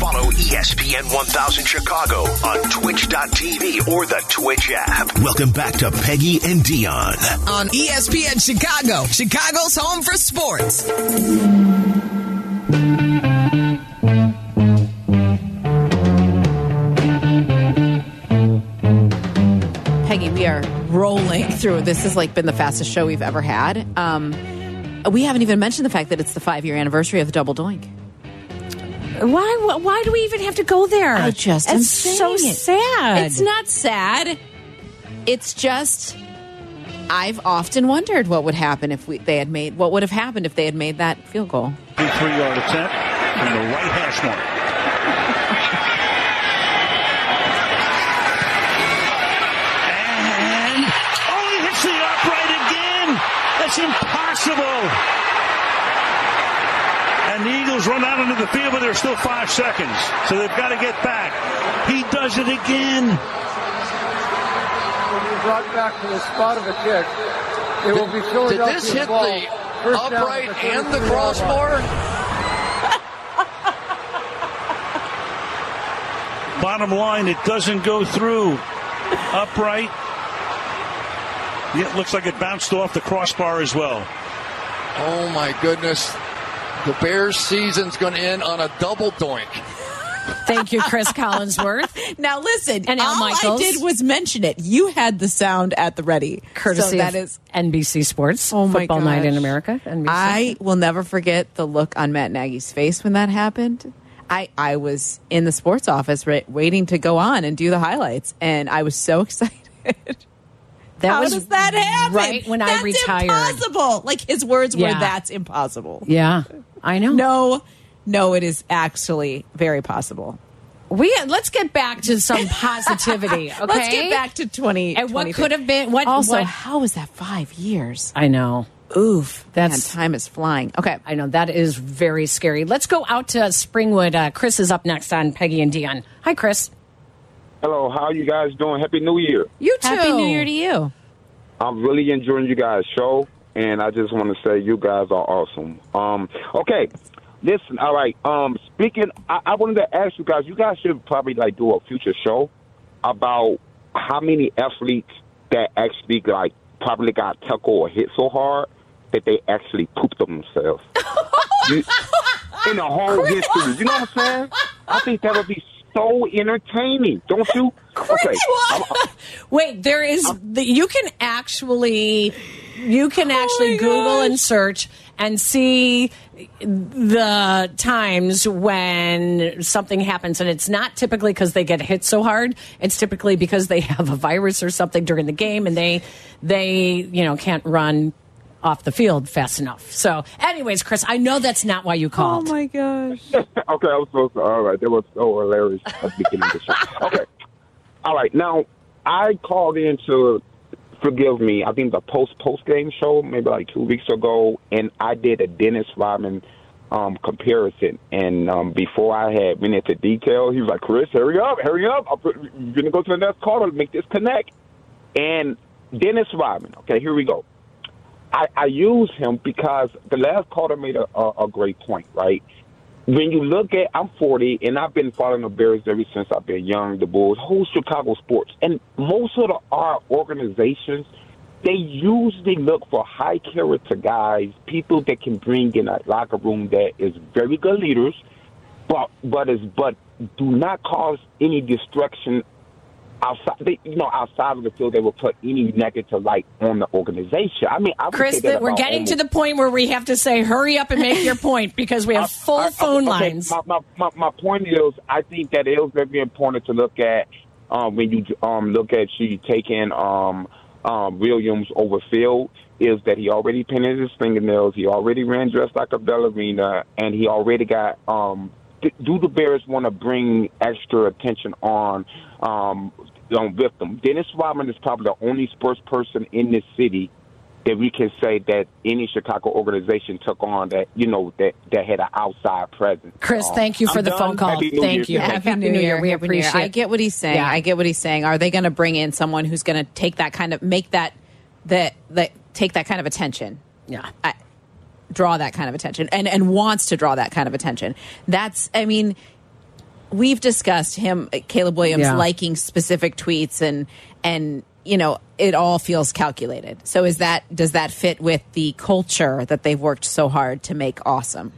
[SPEAKER 1] Follow ESPN 1000 Chicago on twitch.tv or the Twitch app. Welcome back to Peggy and Dionne.
[SPEAKER 10] on ESPN Chicago, Chicago's home for sports.
[SPEAKER 4] Peggy, we are rolling through. This has like been the fastest show we've ever had. Um, we haven't even mentioned the fact that it's the five year anniversary of the double doink.
[SPEAKER 5] Why, why, why do we even have to go there?
[SPEAKER 4] I just
[SPEAKER 5] it's so
[SPEAKER 4] it.
[SPEAKER 5] sad.
[SPEAKER 4] It's not sad. It's just I've often wondered what would happen if we they had made what would have happened if they had made that field goal.
[SPEAKER 11] three yard attempt from the right hash mark. And oh, he hits the upright again. That's impossible. And the Eagles run out into the field, but there's still five seconds, so they've got to get back. He does it again.
[SPEAKER 12] When you brought back to the spot of the kick, it will be Philadelphia.
[SPEAKER 13] Did this hit
[SPEAKER 12] ball.
[SPEAKER 13] the
[SPEAKER 12] First
[SPEAKER 13] upright
[SPEAKER 12] the
[SPEAKER 13] and the crossbar?
[SPEAKER 11] Bottom line, it doesn't go through. Upright. Yeah, it looks like it bounced off the crossbar as well.
[SPEAKER 13] Oh my goodness. The Bears season's going to end on a double doink.
[SPEAKER 5] Thank you, Chris Collinsworth.
[SPEAKER 4] Now listen,
[SPEAKER 5] And Al
[SPEAKER 4] all
[SPEAKER 5] Michaels.
[SPEAKER 4] I did was mention it. You had the sound at the ready,
[SPEAKER 5] Courtesy
[SPEAKER 4] So that
[SPEAKER 5] of
[SPEAKER 4] is
[SPEAKER 5] NBC Sports,
[SPEAKER 4] Oh my
[SPEAKER 5] Football Night in. America. NBC.
[SPEAKER 4] I will never forget the look on Matt Nagy's face when that happened. I, I was in the sports office right, waiting to go on and do the highlights, and I was so excited.
[SPEAKER 5] That
[SPEAKER 4] How
[SPEAKER 5] was
[SPEAKER 4] does that happen?
[SPEAKER 5] right when I
[SPEAKER 4] That's
[SPEAKER 5] retired.
[SPEAKER 4] impossible. Like his words were, "That's impossible."
[SPEAKER 5] Yeah, I know.
[SPEAKER 4] No, no, it is actually very possible.
[SPEAKER 5] We let's get back to some positivity. Okay,
[SPEAKER 4] Let's get back to twenty
[SPEAKER 5] And what could have been? What
[SPEAKER 4] also,
[SPEAKER 5] what-
[SPEAKER 4] how was that five years?
[SPEAKER 5] I know.
[SPEAKER 4] Oof,
[SPEAKER 5] That's-
[SPEAKER 4] man, time is flying. Okay,
[SPEAKER 5] I know that is very scary. Let's go out to Springwood. Uh, Chris is up next on Peggy and Dionne. Hi, Chris.
[SPEAKER 14] Hello, how you guys doing? Happy New Year.
[SPEAKER 5] You too.
[SPEAKER 4] happy New Year to you.
[SPEAKER 14] I'm really enjoying you guys' show, and I just want to say you guys are awesome. Um, okay, listen, all right. Um, speaking, I, I wanted to ask you guys. You guys should probably like do a future show about how many athletes that actually like probably got tackled or hit so hard that they actually pooped themselves. You- in the whole history, you know what I'm saying? I think that would be so entertaining, don't you? Okay, uh,
[SPEAKER 5] Wait, there is the, you can actually you can oh actually Google and search and see the times when something happens. And it's not typically because they get hit so hard. It's typically because they have a virus or something during the game and they they you know can't run off the field fast enough so anyways chris i know that's not why you called Oh
[SPEAKER 4] my gosh.
[SPEAKER 14] okay, I'm so sorry. All right, that was so hilarious at the beginning of the show. Okay, all right. Now I called in to forgive me. I think the post post game show maybe like two weeks ago, and I did a Dennis Rodman um, comparison. And um, before I had went into detail, he was like, "Chris, hurry up, hurry up! I'm put- we're gonna go to the next caller to make this connect." And Dennis Rodman. Okay, here we go. I, I use him because the last caller made a, a, great point, right? When you look at, I'm 40 and I've been following the Bears ever since I've been young, the Bulls, whole Chicago sports. And most of the, our organizations, they usually look for high character guys, people that can bring in a locker room that is very good leaders, but but is but do not cause any destruction outside. They, you know, outside of the field, they will put any negative light on the organization. I mean, I
[SPEAKER 5] chris
[SPEAKER 14] that
[SPEAKER 5] we're getting to the point where we have to say hurry up and make your point because we have full phone
[SPEAKER 14] okay,
[SPEAKER 5] lines
[SPEAKER 14] My, my, my, my point is, I think that it is very important to look at um, when you um, look at you taking um, um, Williams over Field is that he already painted his fingernails, he already ran dressed like a ballerina, and he already got. Um, do the Bears want to bring extra attention on um, on with them? Dennis Rodman is probably the only sports person in this city that we can say that any Chicago organization took on that you know that that had an outside presence.
[SPEAKER 5] Chris,
[SPEAKER 14] Um,
[SPEAKER 5] thank you for
[SPEAKER 14] I'm
[SPEAKER 5] the
[SPEAKER 14] done.
[SPEAKER 5] phone call.
[SPEAKER 14] Happy New
[SPEAKER 5] Thank
[SPEAKER 14] Year.
[SPEAKER 5] you.
[SPEAKER 4] Happy, New, Year.
[SPEAKER 5] We
[SPEAKER 4] Happy New Year.
[SPEAKER 5] appreciate
[SPEAKER 4] I get what he's saying.
[SPEAKER 5] Yeah.
[SPEAKER 4] I get what he's saying. Are they going to bring in someone who's going to take that kind of make that that that take that kind of attention?
[SPEAKER 5] Yeah.
[SPEAKER 4] I, draw that kind of attention and and wants to draw that kind of attention. That's I mean we've discussed him Caleb Williams
[SPEAKER 5] Yeah.
[SPEAKER 4] liking specific tweets and and you know it all feels calculated. So is that does that fit with the culture that they've worked so hard to make awesome?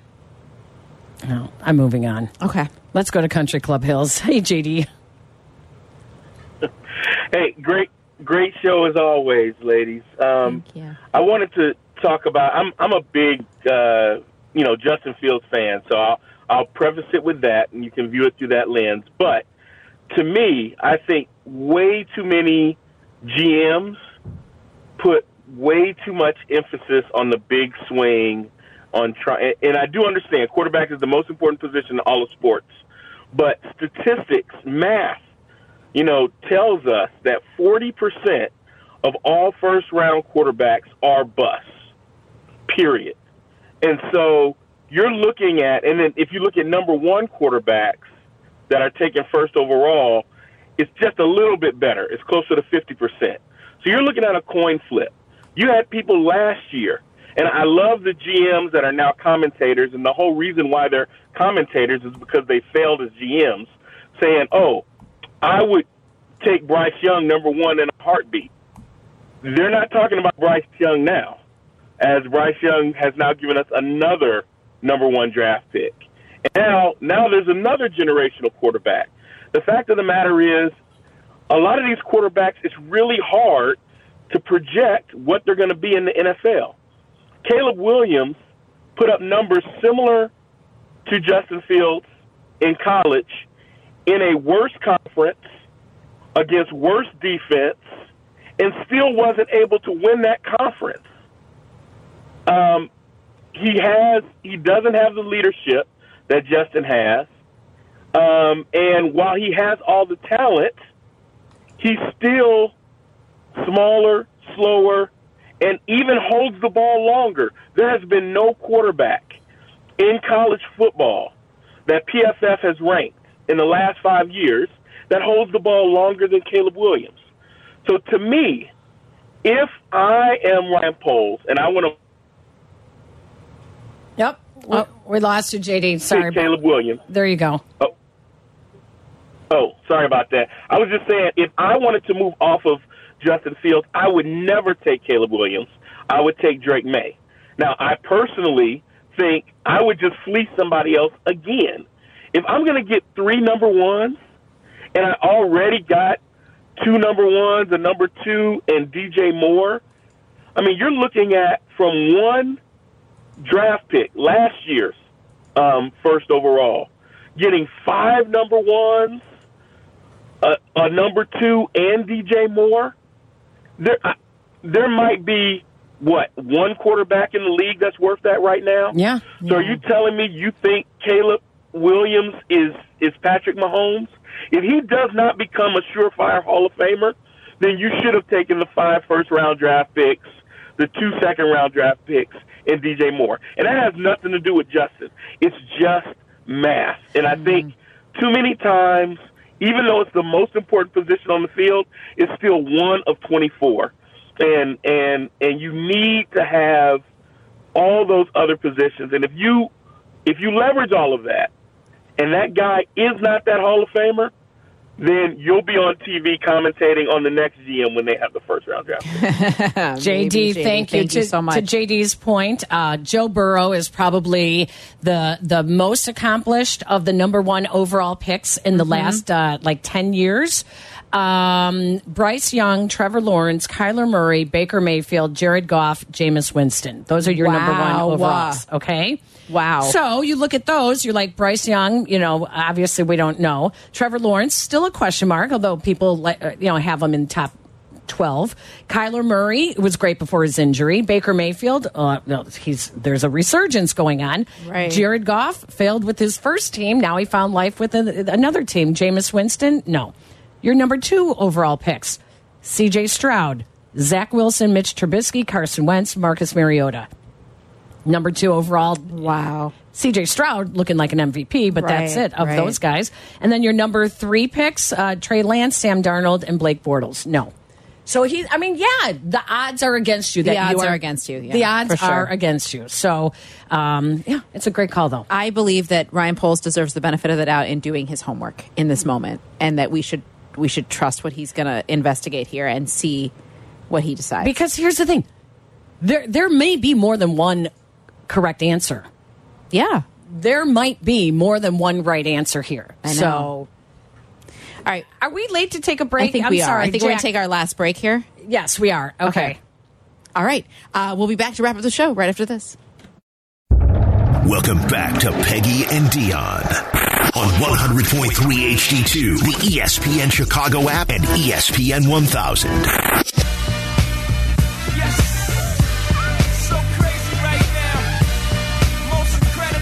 [SPEAKER 5] No, I'm moving on.
[SPEAKER 4] Okay.
[SPEAKER 5] Let's go to Country Club Hills. Hey, JD.
[SPEAKER 15] Hey, great, great show as always, ladies. Um,
[SPEAKER 4] Thank you.
[SPEAKER 15] I wanted to talk about. I'm I'm a big, uh, you know, Justin Fields fan, so I'll I'll preface it with that, and you can view it through that lens. But to me, I think way too many GMs put way too much emphasis on the big swing on try and I do understand quarterback is the most important position in all of sports. But statistics, math, you know, tells us that 40% of all first round quarterbacks are busts. Period. And so you're looking at and then if you look at number 1 quarterbacks that are taken first overall, it's just a little bit better. It's closer to 50%. So you're looking at a coin flip. You had people last year, and I love the GMs that are now commentators, and the whole reason why they're commentators is because they failed as GMs, saying, oh, I would take Bryce Young number one in a heartbeat. They're not talking about Bryce Young now, as Bryce Young has now given us another number one draft pick. And now, now there's another generational quarterback. The fact of the matter is, a lot of these quarterbacks, it's really hard to project what they're going to be in the NFL. Caleb Williams put up numbers similar to Justin Fields in college in a worse conference against worse defense and still wasn't able to win that conference. Um, he has he doesn't have the leadership that Justin has. Um, and while he has all the talent, he's still smaller, slower, and even holds the ball longer. There has been no quarterback in college football that PFF has ranked in the last five years that holds the ball longer than Caleb Williams. So to me, if I am Ryan Poles and I want to.
[SPEAKER 5] Oh, we lost you, JD. Sorry.
[SPEAKER 15] pick Caleb Williams,
[SPEAKER 5] There you go.
[SPEAKER 15] Oh. Oh, sorry about that. I was just saying, if I wanted to move off of Justin Fields, I would never take Caleb Williams. I would take Drake Maye. Now, I personally think I would just fleece somebody else again. If I'm going to get three number ones, and I already got two number ones, a number two, and DJ Moore, I mean, you're looking at from one draft pick last year's um, first overall, getting five number ones, a, a number two, and DJ Moore. There, I, there might be what one quarterback in the league that's worth that right now.
[SPEAKER 5] Yeah.
[SPEAKER 15] So are you telling me you think Caleb Williams is is Patrick Mahomes? If he does not become a surefire Hall of Famer, then you should have taken the five first round draft picks, the two second round draft picks, and DJ Moore. And that has mm-hmm. nothing to do with Justin. It's just math. And I think mm-hmm. too many times, even though it's the most important position on the field, it's still one of twenty four. And and and you need to have all those other positions. And if you if you leverage all of that, and that guy is not that Hall of Famer, then you'll be on TV commentating on the next GM when they have the first round draft.
[SPEAKER 5] JD,
[SPEAKER 4] Maybe,
[SPEAKER 5] thank you.
[SPEAKER 4] Thank you
[SPEAKER 5] to,
[SPEAKER 4] so much.
[SPEAKER 5] To JD's point, uh, Joe Burrow is probably the the most accomplished of the number one overall picks in the
[SPEAKER 4] Mm-hmm.
[SPEAKER 5] last uh, like ten years. Um, Bryce Young, Trevor Lawrence, Kyler Murray, Baker Mayfield, Jared Goff, Jameis Winston. Those are your number one
[SPEAKER 4] Wow.
[SPEAKER 5] overalls. Okay.
[SPEAKER 4] Wow.
[SPEAKER 5] So you look at those, you're like Bryce Young. You know, obviously we don't know. Trevor Lawrence still a question mark, although people uh, you know have him in top. 12. Kyler Murray was great before his injury. Baker Mayfield, uh, no, he's there's a resurgence going on.
[SPEAKER 4] Right.
[SPEAKER 5] Jared Goff failed with his first team. Now he found life with a, another team. Jameis Winston, no. Your number two overall picks CJ Stroud, Zach Wilson, Mitch Trubisky, Carson Wentz, Marcus Mariota. Number two overall.
[SPEAKER 4] Wow.
[SPEAKER 5] CJ Stroud looking like an MVP, but that's it of
[SPEAKER 4] right.
[SPEAKER 5] those guys. And then your number three picks uh, Trey Lance, Sam Darnold, and Blake Bortles. No. So he, I mean, yeah, the odds are against you.
[SPEAKER 4] The
[SPEAKER 5] That you
[SPEAKER 4] odds are against you, yeah,
[SPEAKER 5] the odds
[SPEAKER 4] sure.
[SPEAKER 5] are against you. So, um, yeah, it's a great call, though.
[SPEAKER 4] I believe that Ryan Poles deserves the benefit of the doubt in doing his homework in this moment, and that we should we should trust what he's going to investigate here and see what he decides.
[SPEAKER 5] Because here's the thing there, there may be more than one correct answer.
[SPEAKER 4] Yeah.
[SPEAKER 5] There might be more than one right answer here.
[SPEAKER 4] I know.
[SPEAKER 5] So,
[SPEAKER 4] All right,
[SPEAKER 5] are we late to take a break?
[SPEAKER 4] I think
[SPEAKER 5] I'm
[SPEAKER 4] we
[SPEAKER 5] sorry,
[SPEAKER 4] are. I think we're going to take our last break here.
[SPEAKER 5] Yes, we are. Okay.
[SPEAKER 4] All right, uh, we'll be back to wrap up the show right after this.
[SPEAKER 1] Welcome back to Peggy and Dionne on 100.3 HD2, the ESPN Chicago app, and ESPN 1000.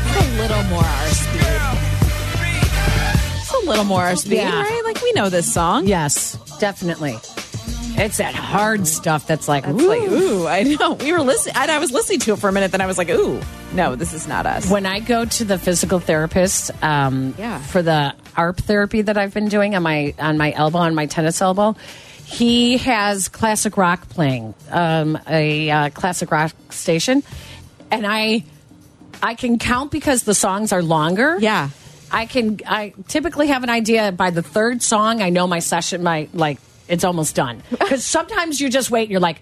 [SPEAKER 4] It's a little more our speed. It's a little more our speed,
[SPEAKER 5] Yeah.
[SPEAKER 4] right? Like we know this song.
[SPEAKER 5] Yes, definitely. It's that hard stuff that's like,
[SPEAKER 4] It's
[SPEAKER 5] ooh.
[SPEAKER 4] like, ooh, I know. We were listening. I, I was listening to it for a minute, then I was like, ooh, no, this is not us.
[SPEAKER 5] When I go to the physical therapist, um,
[SPEAKER 4] Yeah.
[SPEAKER 5] for the ARP therapy that I've been doing on my on my elbow, on my tennis elbow, he has classic rock playing, um, a uh, classic rock station, and I I can count because the songs are longer.
[SPEAKER 4] Yeah.
[SPEAKER 5] I can. I typically have an idea by the third song. I know my session, my like, it's almost done. Because sometimes you just wait. and You're like,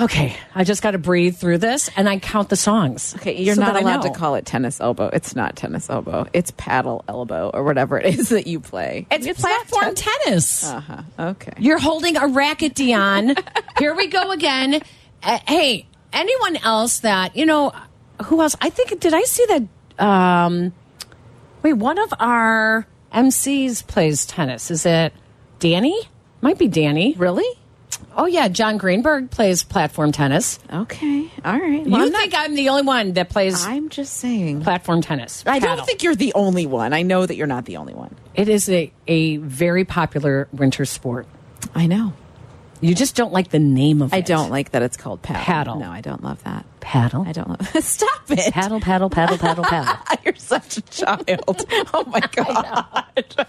[SPEAKER 5] okay, I just got to breathe through this, and I count the songs.
[SPEAKER 4] Okay, you're
[SPEAKER 5] so
[SPEAKER 4] not allowed to call it tennis elbow. It's not tennis elbow. It's paddle elbow or whatever it is that you play.
[SPEAKER 5] It's,
[SPEAKER 4] not
[SPEAKER 5] platform
[SPEAKER 4] ten-
[SPEAKER 5] tennis.
[SPEAKER 4] Uh-huh. Okay.
[SPEAKER 5] You're holding a racket, Dionne. Here we go again. Uh, hey, anyone else that you know? Who else? I think did I see that? Um, wait, one of our MCs plays tennis. Is it Danny? Might be Danny.
[SPEAKER 4] Really?
[SPEAKER 5] Oh yeah, Jon Greenberg plays platform tennis.
[SPEAKER 4] Okay. All right.
[SPEAKER 5] you
[SPEAKER 4] I'm not-
[SPEAKER 5] think I'm the only one that plays
[SPEAKER 4] I'm just saying.
[SPEAKER 5] platform tennis?
[SPEAKER 4] I
[SPEAKER 5] Paddle.
[SPEAKER 4] don't think you're the only one. I know that you're not the only one.
[SPEAKER 5] it is a, a very popular winter sport.
[SPEAKER 4] I know.
[SPEAKER 5] You just don't like the name of
[SPEAKER 4] I
[SPEAKER 5] it.
[SPEAKER 4] I don't like that it's called paddle.
[SPEAKER 5] Paddle.
[SPEAKER 4] No, I don't love that.
[SPEAKER 5] paddle.
[SPEAKER 4] I don't love. Stop it.
[SPEAKER 5] Paddle, paddle, paddle, paddle, paddle.
[SPEAKER 4] You're such a child. oh my god.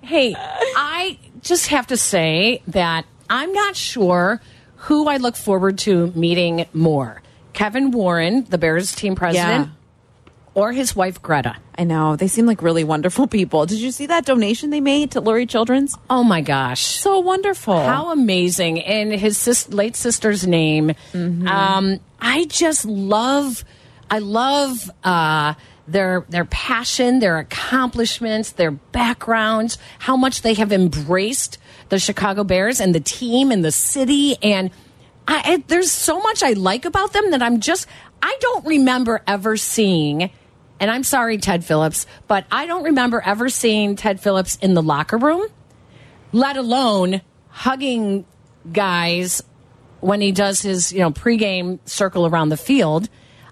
[SPEAKER 5] Hey, I just have to say that I'm not sure who I look forward to meeting more Kevin Warren, the Bears team president, or his wife, Greta.
[SPEAKER 4] I know. They seem like really wonderful people. Did you see that donation they made to Lurie Children's?
[SPEAKER 5] Oh my gosh.
[SPEAKER 4] So wonderful.
[SPEAKER 5] How amazing. In his sis- late sister's name.
[SPEAKER 4] Mm-hmm.
[SPEAKER 5] Um, I just love, I love, uh, their their passion, their accomplishments, their backgrounds, how much they have embraced the Chicago Bears and the team and the city, and I, I, there's so much I like about them that I'm just I don't remember ever seeing. And I'm sorry, Ted Phillips, but I don't remember ever seeing Ted Phillips in the locker room let alone hugging guys when he does his you know pregame circle around the field.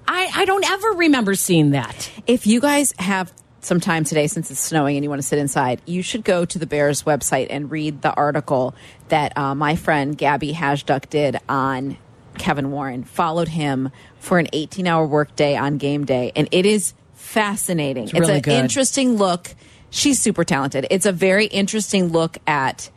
[SPEAKER 5] I, I don't ever remember seeing that.
[SPEAKER 4] If you guys have some time today, since it's snowing and you want to sit inside, you should go to the Bears website and read the article that uh, my friend Gabby Hajduk did on Kevin Warren. Followed him for an 18 hour workday on game day, and it is fascinating. It's,
[SPEAKER 5] really
[SPEAKER 4] an
[SPEAKER 5] good.
[SPEAKER 4] interesting look. She's super talented. It's a very interesting look at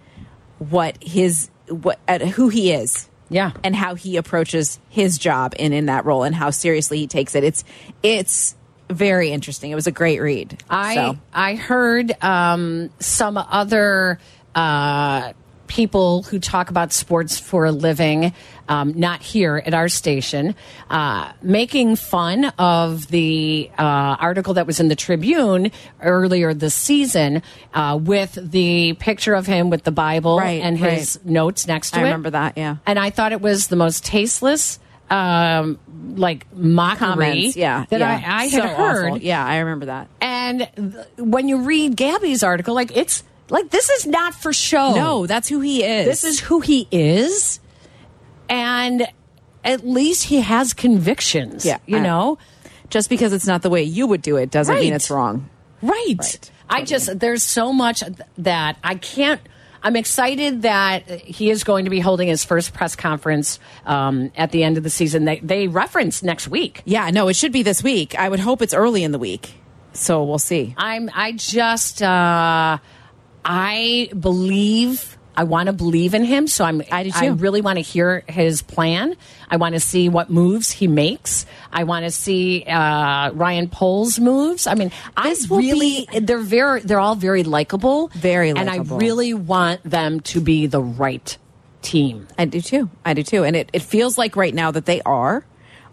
[SPEAKER 4] what his what at who he is
[SPEAKER 5] Yeah.
[SPEAKER 4] and how he approaches his job in in that role and how seriously he takes it. It's it's very interesting. It was a great read.
[SPEAKER 5] I
[SPEAKER 4] So,
[SPEAKER 5] I heard um, some other uh, people who talk about sports for a living, um, not here at our station, uh, making fun of the uh, article that was in the Tribune earlier this season uh, with the picture of him with the Bible
[SPEAKER 4] Right,
[SPEAKER 5] and his
[SPEAKER 4] right.
[SPEAKER 5] notes next to
[SPEAKER 4] I
[SPEAKER 5] it.
[SPEAKER 4] I remember that, yeah.
[SPEAKER 5] And I thought it was the most tasteless, um, like mockery
[SPEAKER 4] Comments, yeah.
[SPEAKER 5] that
[SPEAKER 4] yeah.
[SPEAKER 5] I, I
[SPEAKER 4] So
[SPEAKER 5] had heard.
[SPEAKER 4] awful. Yeah, I remember that.
[SPEAKER 5] And th- when you read Gabby's article, like it's like this is not for show.
[SPEAKER 4] No, that's who he is.
[SPEAKER 5] This is who he is, and at least he has convictions.
[SPEAKER 4] Yeah,
[SPEAKER 5] you
[SPEAKER 4] I-
[SPEAKER 5] know,
[SPEAKER 4] Just because it's not the way you would do it doesn't mean it's wrong.
[SPEAKER 5] right? I just there's so much that I can't. I'm excited that he is going to be holding his first press conference um, at the end of the season. They they reference next week.
[SPEAKER 4] Yeah, no, it should be this week. I would hope it's early in the week. So we'll see.
[SPEAKER 5] I'm I just uh I believe I want to believe in him, so I'm. I
[SPEAKER 4] too.
[SPEAKER 5] really want to hear his plan. I want to see what moves he makes. I want to see uh, Ryan Poles' moves. I mean, I
[SPEAKER 4] This will
[SPEAKER 5] really they're very they're all very likable,
[SPEAKER 4] Very
[SPEAKER 5] and I really want them to be the right team.
[SPEAKER 4] I do too. I do too. And it, it feels like right now that they are.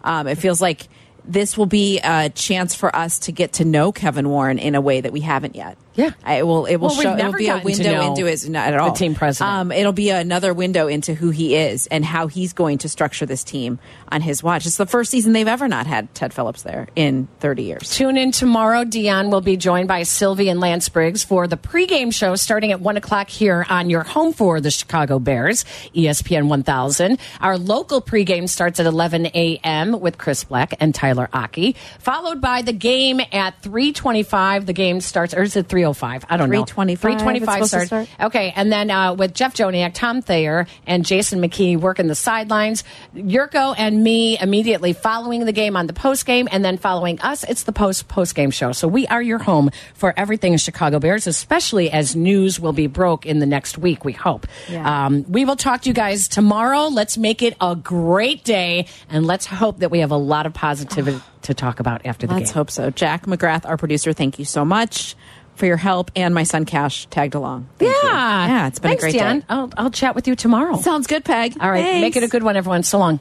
[SPEAKER 4] Um, it feels like this will be a chance for us to get to know Kevin Warren in a way that we haven't yet.
[SPEAKER 5] Yeah.
[SPEAKER 4] I, it will. It will
[SPEAKER 5] Well,
[SPEAKER 4] show. It will be a window into his not at all
[SPEAKER 5] the team president.
[SPEAKER 4] Um, it'll be another window into who he is and how he's going to structure this team on his watch. It's the first season they've ever not had Ted Phillips there in thirty years.
[SPEAKER 5] Tune in tomorrow. Dionne will be joined by Silvy and Lance Briggs for the pregame show starting at 1 o'clock here on your home for the Chicago Bears, ESPN 1000. Our local pregame starts at 11 a.m. with Chris Black and Tyler Aki, followed by the game at 325. The game starts, or is it 305? I don't know.
[SPEAKER 4] 3:25
[SPEAKER 5] 325
[SPEAKER 4] it's
[SPEAKER 5] starts. Okay, and then uh, with Jeff Joniak, Tom Thayer, and Jason McKie working the sidelines. Jurko and me immediately following the game on the post game, and then following us, it's the post post game show. So we are your home for everything in Chicago Bears, especially as news will be broke in the next week. We hope.
[SPEAKER 4] Yeah.
[SPEAKER 5] Um, we will talk to you guys tomorrow. Let's make it a great day, and let's hope that we have a lot of positivity to talk about after the game.
[SPEAKER 4] Let's hope so. Jack McGrath, our producer, thank you so much for your help, and my son Cash tagged along. Thank you.
[SPEAKER 5] Yeah,
[SPEAKER 4] yeah, it's been
[SPEAKER 5] Thanks,
[SPEAKER 4] a great
[SPEAKER 5] Dan.
[SPEAKER 4] day.
[SPEAKER 5] I'll, I'll chat with you tomorrow.
[SPEAKER 4] Sounds good, Peg.
[SPEAKER 5] All right, make it a good one, everyone. So long.